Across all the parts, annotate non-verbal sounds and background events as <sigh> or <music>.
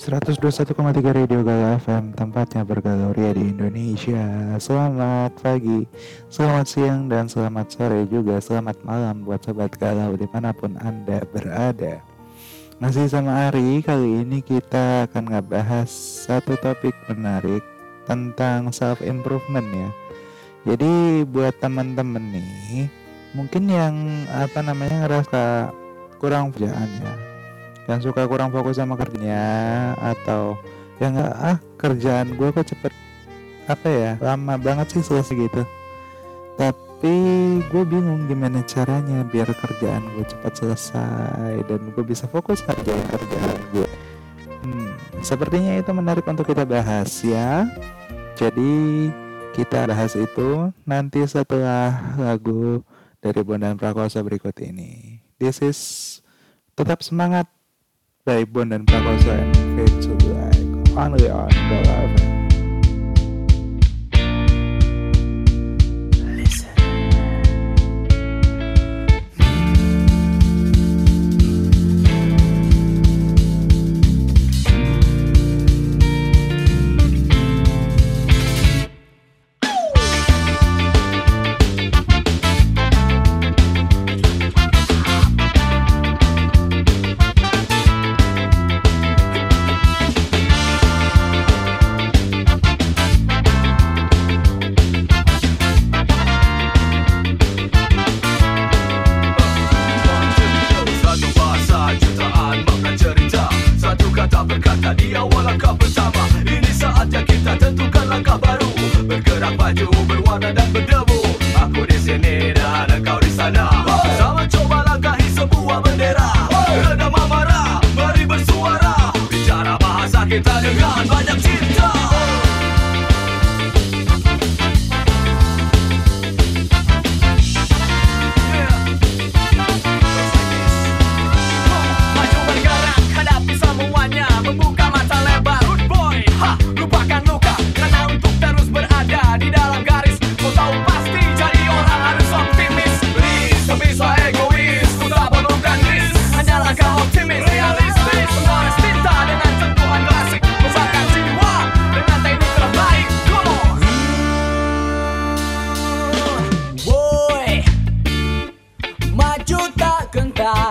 121,3 Radio Galau FM Tempatnya bergalau ria di Indonesia. Selamat pagi Selamat siang dan selamat sore juga. Selamat malam buat sobat galau Di mana pun anda berada. Masih sama Ari Kali ini kita akan ngebahas Satu topik menarik Tentang self improvement ya. Jadi buat teman-teman nih Mungkin yang apa namanya ngerasa kurang kerjaan ya yang suka kurang fokus sama kerjanya atau yang nggak ah kerjaan gue kok cepet apa ya lama banget sih selesai gitu. Tapi gue bingung gimana caranya biar kerjaan gue cepat selesai dan gue bisa fokus kerjain kerjaan gue hmm, sepertinya itu menarik untuk kita bahas ya. Jadi kita bahas itu nanti setelah lagu dari Bondan Prakosa berikut ini. This is tetap semangat by Bondan Prakoso and Fade to Black only on the live Nadia wala kapı sama Yeah.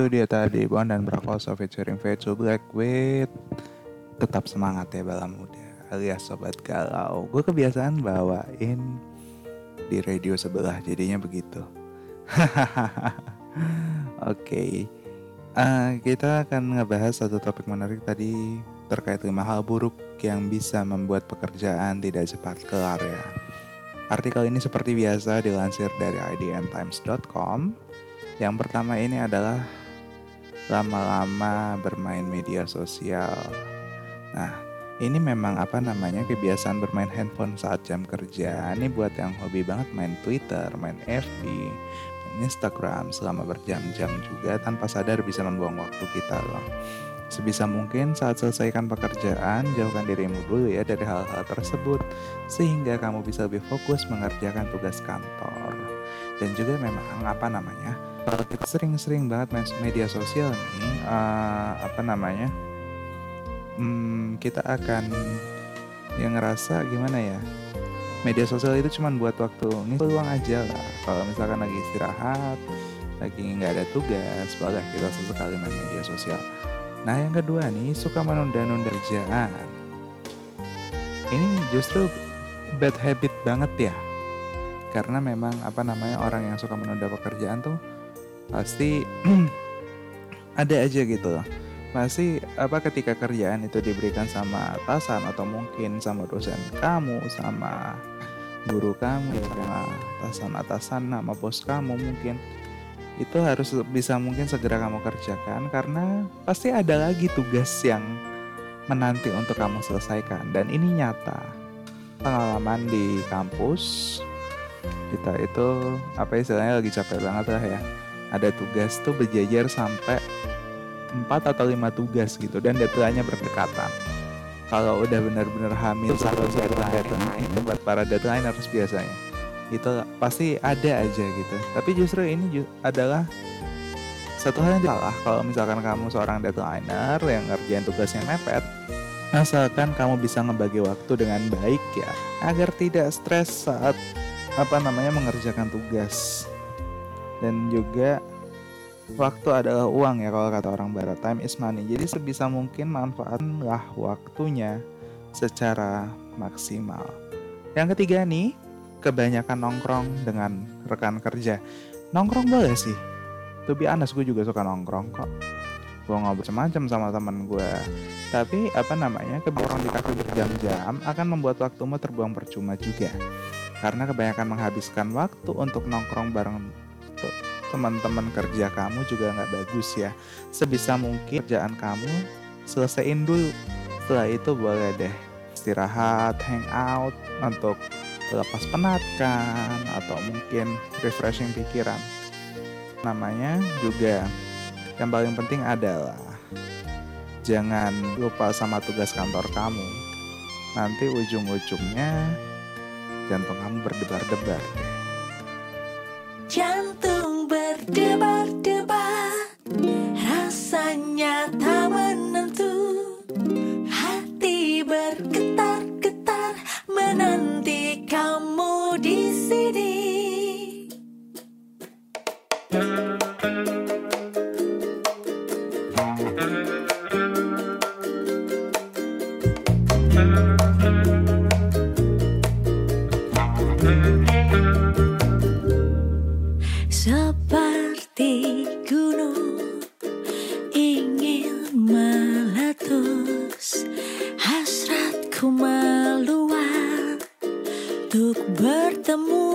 Itu dia tadi Bon dan Prakoso featuring Black with Tetap semangat ya bala muda alias Sobat Galau Gue kebiasaan bawain di radio sebelah jadinya begitu <laughs> Oke okay. uh, Kita akan ngebahas satu topik menarik tadi terkait lima hal buruk yang bisa membuat pekerjaan tidak cepat kelar ya. Artikel ini seperti biasa dilansir dari idntimes.com. Yang pertama ini adalah lama-lama bermain media sosial. Nah, ini memang apa namanya kebiasaan bermain handphone saat jam kerja. Ini buat yang hobi banget main Twitter, main FB, main Instagram selama berjam-jam juga tanpa sadar bisa membuang waktu kita loh. Sebisa mungkin saat selesaikan pekerjaan, jauhkan dirimu dulu ya dari hal-hal tersebut sehingga kamu bisa lebih fokus mengerjakan tugas kantor. Dan juga memang apa namanya? Kalau kita sering-sering banget main media sosial nih, uh, apa namanya? Hmm, kita akan yang ngerasa gimana ya? Media sosial itu cuma buat waktu ngisi peluang aja lah. Kalau misalkan lagi istirahat, lagi nggak ada tugas, boleh kita sesekali main media sosial Nah yang kedua nih suka menunda-nunda kerjaan. Ini justru bad habit banget ya. Karena memang apa namanya orang yang suka menunda pekerjaan tuh pasti <clears throat> ada aja gitu. Loh. Pasti apa ketika kerjaan itu diberikan sama atasan atau mungkin sama dosen kamu, sama guru kamu, sama atasan-atasan, sama bos kamu mungkin itu harus bisa mungkin segera kamu kerjakan karena pasti ada lagi tugas yang menanti untuk kamu selesaikan. Dan ini nyata. Pengalaman di kampus kita itu apa istilahnya lagi capek banget lah ya ada tugas tuh berjajar sampai 4 atau 5 tugas gitu dan deadline-nya berdekatan. Kalau udah benar-benar hamil satu deadline itu buat para deadlineers biasanya. Itu pasti ada aja gitu. Tapi justru ini ju adalah satu hal yang salah. Kalau misalkan kamu seorang deadlineer yang ngerjain tugasnya mepet asalkan kamu bisa ngebagi waktu dengan baik ya agar tidak stres saat apa namanya mengerjakan tugas dan juga waktu adalah uang ya kalau kata orang barat time is money jadi sebisa mungkin manfaatlah waktunya secara maksimal yang ketiga nih kebanyakan nongkrong dengan rekan kerja. Nongkrong boleh sih. Tuh be honest, gue juga suka nongkrong kok. Gue ngobrol semacam sama teman gue. Tapi apa namanya, kebanyakan di kafe berjam-jam akan membuat waktumu terbuang percuma juga. Karena kebanyakan menghabiskan waktu untuk nongkrong bareng teman-teman kerja kamu juga nggak bagus ya. Sebisa mungkin kerjaan kamu selesaiin dulu. Setelah itu boleh deh istirahat, hangout untuk lepas penatkan atau mungkin refreshing pikiran. Namanya juga yang paling penting adalah jangan lupa sama tugas kantor kamu. Nanti ujung-ujungnya jantung kamu berdebar-debar. Jantung berdebar-debar, hasratku meluap untuk bertemu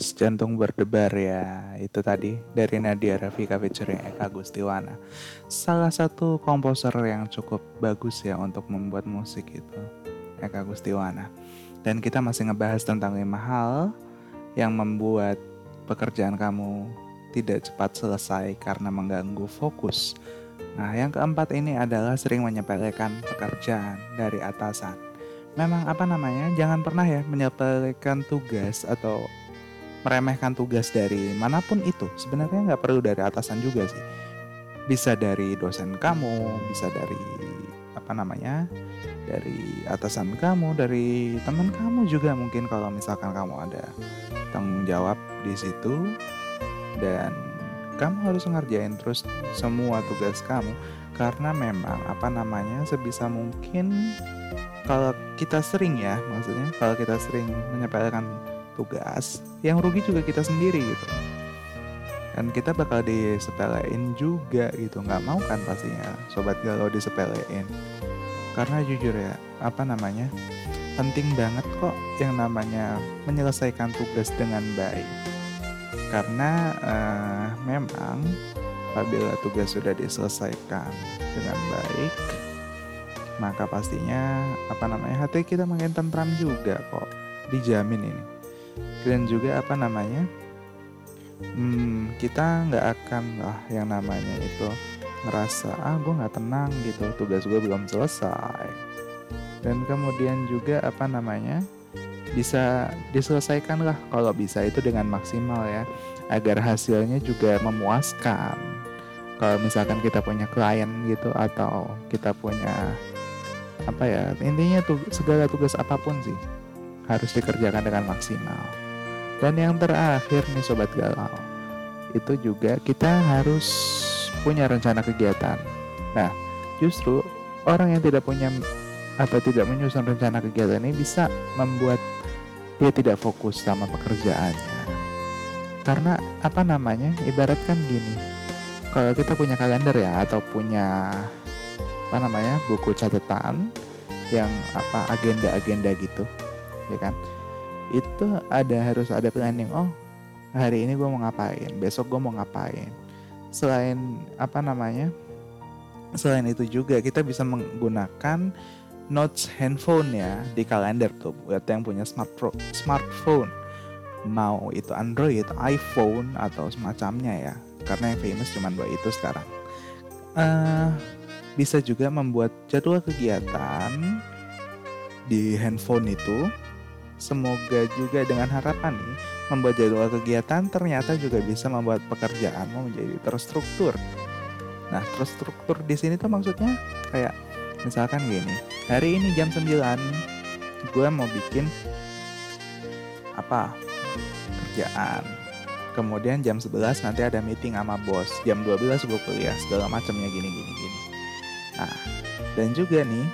tugas jantung berdebar ya. Itu tadi dari Nadia Rafika featuring Eka Gustiwana. Salah satu komposer yang cukup bagus ya untuk membuat musik itu Eka Gustiwana. Dan kita masih ngebahas tentang lima hal yang membuat pekerjaan kamu tidak cepat selesai karena mengganggu fokus. Nah yang keempat ini adalah sering menyepelekan pekerjaan dari atasan. Memang apa namanya? Jangan pernah ya menyepelekan tugas atau meremehkan tugas dari mana pun itu. Sebenarnya nggak perlu dari atasan juga sih. Bisa dari dosen kamu bisa dari apa namanya dari atasan kamu dari teman kamu juga mungkin kalau misalkan kamu ada tanggung jawab di situ. Dan kamu harus ngerjain terus semua tugas kamu. Karena memang apa namanya sebisa mungkin kalau kita sering ya maksudnya kalau kita sering menyepelekan tugas yang rugi juga kita sendiri gitu. Dan kita bakal disepelein juga gitu. Nggak mau kan pastinya sobat galau disepelein. Karena jujur ya apa namanya penting banget kok yang namanya menyelesaikan tugas dengan baik. Karena eh, memang apabila tugas sudah diselesaikan dengan baik maka pastinya apa namanya hati kita makin tentram juga kok. Dijamin ini dan juga apa namanya? Hmm, kita nggak akan lah yang namanya itu ngerasa ah gue nggak tenang gitu. Tugas gue belum selesai. Dan kemudian juga apa namanya? Bisa diselesaikan lah kalau bisa itu dengan maksimal ya agar hasilnya juga memuaskan. Kalau misalkan kita punya klien gitu atau kita punya apa ya intinya tuh segala tugas apa pun sih harus dikerjakan dengan maksimal dan yang terakhir nih sobat galau itu juga kita harus punya rencana kegiatan. Nah justru orang yang tidak punya atau tidak menyusun rencana kegiatan ini bisa membuat dia tidak fokus sama pekerjaannya. Karena apa namanya? Ibaratkan gini kalau kita punya kalender ya atau punya apa namanya buku catatan yang apa agenda-agenda gitu ya kan itu ada harus ada planning. Oh hari ini gue mau ngapain? Besok gue mau ngapain? Selain apa namanya? Selain itu juga kita bisa menggunakan notes handphone ya di kalender tuh buat yang punya smartphone smartphone. Mau itu Android, iPhone atau semacamnya ya. Karena yang famous cuma dua itu sekarang. Uh, bisa juga membuat jadwal kegiatan di handphone itu. Semoga juga dengan harapan nih membuat jadwal kegiatan ternyata juga bisa membuat pekerjaanmu menjadi terstruktur. Nah, terstruktur di sini tuh maksudnya kayak misalkan gini, hari ini jam 9 gue mau bikin apa? Kerjaan. Kemudian jam 11 nanti ada meeting sama bos jam 12 gue kuliah segala macamnya gini gini gini. Nah, dan juga nih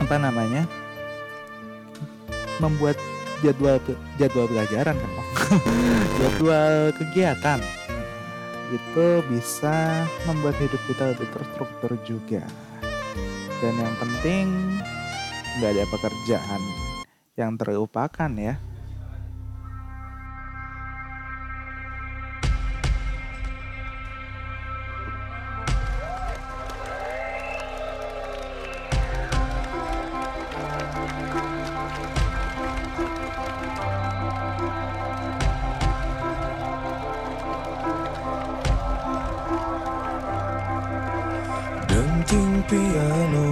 apa namanya membuat jadwal jadwal pelajaran kan <laughs> jadwal kegiatan. Itu bisa membuat hidup kita lebih terstruktur juga. Dan yang penting nggak ada pekerjaan yang terlupakan ya Denting piano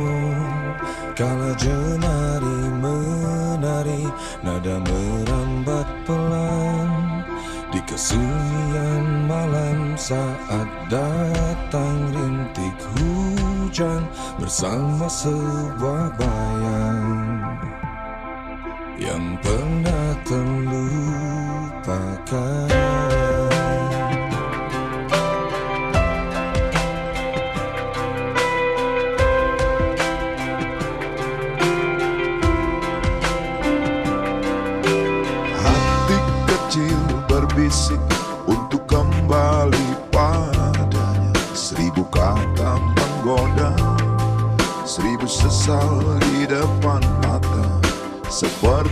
Kala jenari menari Nada merambat pelan. Di kesunyian malam Saat datang rintik hujan Bersama sebuah bayang. Yang pernah terlupakan Sesal di depan mata. Seperti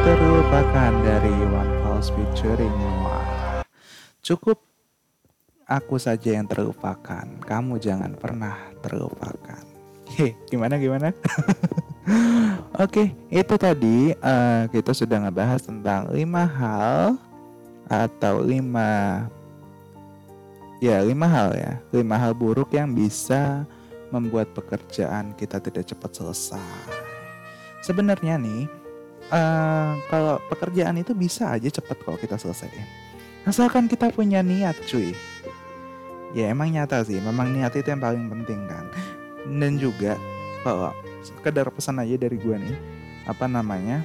terlupakan dari One Pulse featuring Noah. Cukup aku saja yang terlupakan. Kamu jangan pernah terlupakan. Hei, gimana gimana? <laughs> Oke, itu tadi eh, kita sudah ngebahas tentang lima hal atau lima ya lima hal ya, lima hal buruk yang bisa membuat pekerjaan kita tidak cepat selesai. Sebenarnya nih, eh, kalau pekerjaan itu bisa aja cepat kalau kita selesaiin. Asalkan kita punya niat, cuy. Ya emang nyata sih, memang niat itu yang paling penting kan. Dan juga kalau sekedar pesan aja dari gue nih, apa namanya?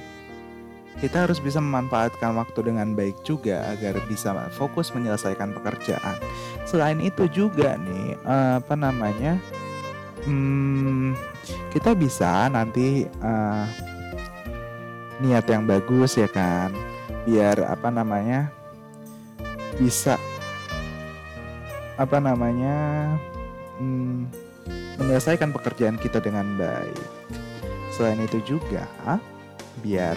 Kita harus bisa memanfaatkan waktu dengan baik juga agar bisa fokus menyelesaikan pekerjaan. Selain itu juga nih, eh, apa namanya? Hmm, kita bisa nanti eh, niat yang bagus ya kan? Biar apa namanya bisa apa namanya hmm, menyelesaikan pekerjaan kita dengan baik. Selain itu juga biar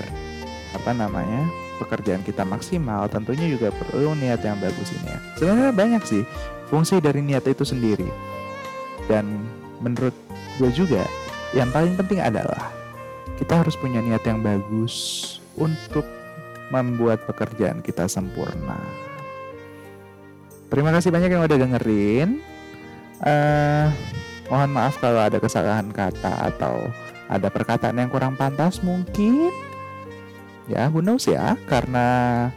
apa namanya pekerjaan kita maksimal tentunya juga perlu niat yang bagus ini ya. Sebenarnya banyak sih fungsi dari niat itu sendiri. Dan menurut gue juga yang paling penting adalah kita harus punya niat yang bagus untuk membuat pekerjaan kita sempurna. Terima kasih banyak yang udah dengerin. eh mohon maaf kalau ada kesalahan kata atau ada perkataan yang kurang pantas mungkin. Ya, who knows ya, karena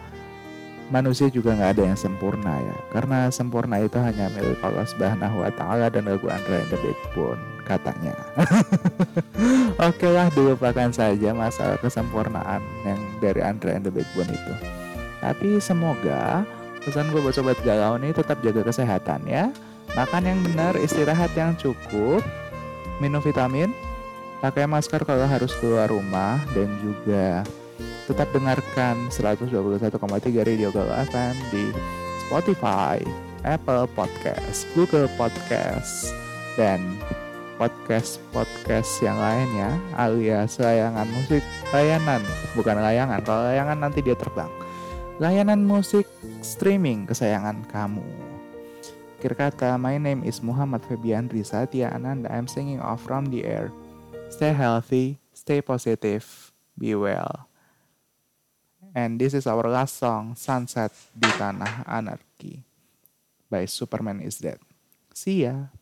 manusia juga nggak ada yang sempurna ya. Karena sempurna itu hanya milik Allah Subhanahu wa taala dan lagu Andra and the Backbone katanya. <laughs> Oke lah, dilupakan saja masalah kesempurnaan yang dari Andra and the Backbone itu. Tapi semoga pesan gue buat sobat galau nih tetap jaga kesehatan ya. Makan yang benar, istirahat yang cukup, minum vitamin, pakai masker kalau harus keluar rumah dan juga tetap dengarkan 121,3 Radio Galau FM di Spotify, Apple Podcast, Google Podcast, dan podcast-podcast yang lainnya alias layangan musik layanan bukan layangan kalau layangan nanti dia terbang layanan musik streaming kesayangan kamu Akhir kata, my name is Muhammad Febian Risa Tia Ananda. I'm singing off from the air. Stay healthy, stay positive, be well. And this is our last song, Sunset di Tanah Anarki by Superman is Dead. See ya.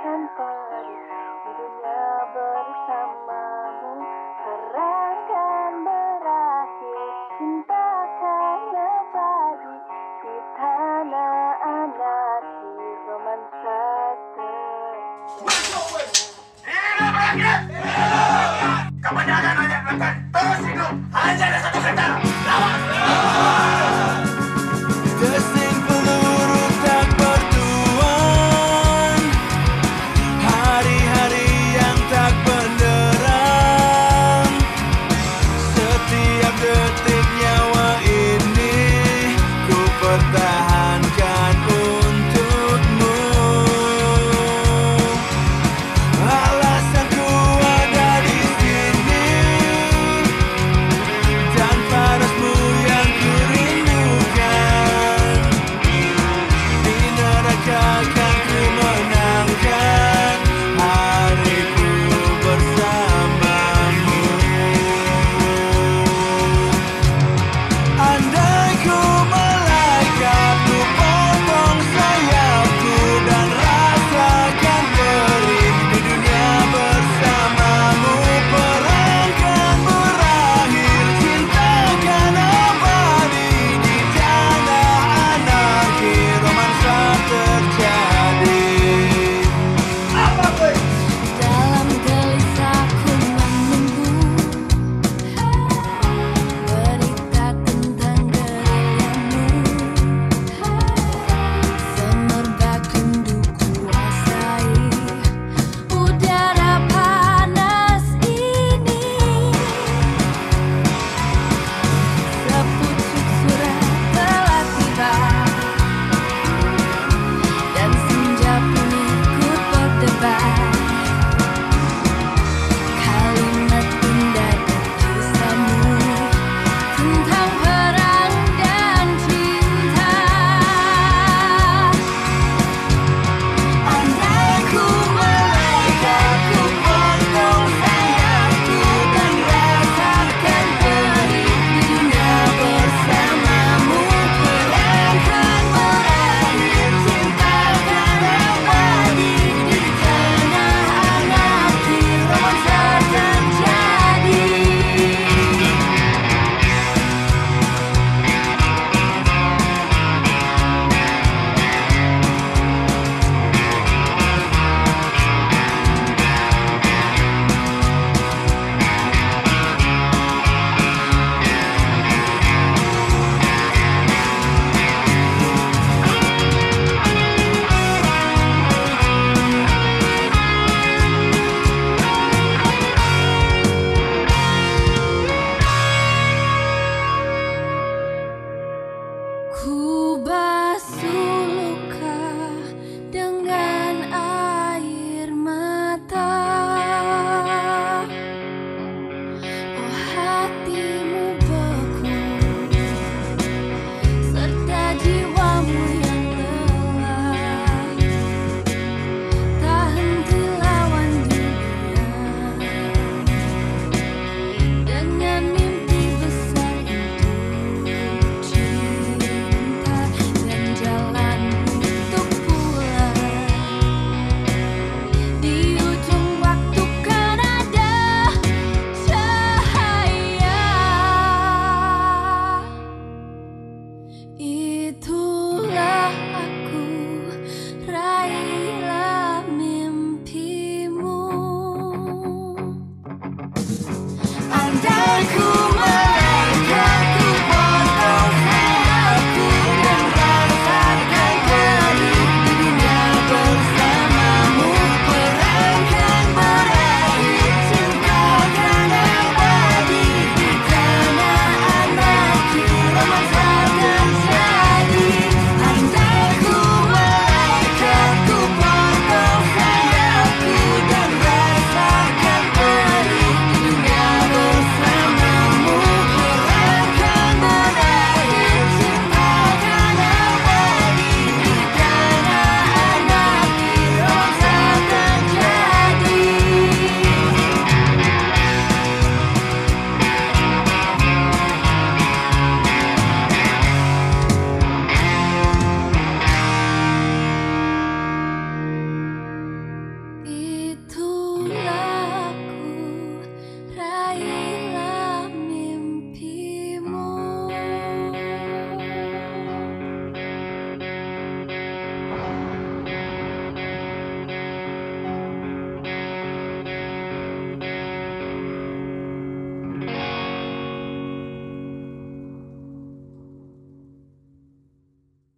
tanpa dunia bersamamu terangkan cinta karena padi kita tanah anarki romansa ter hanya akan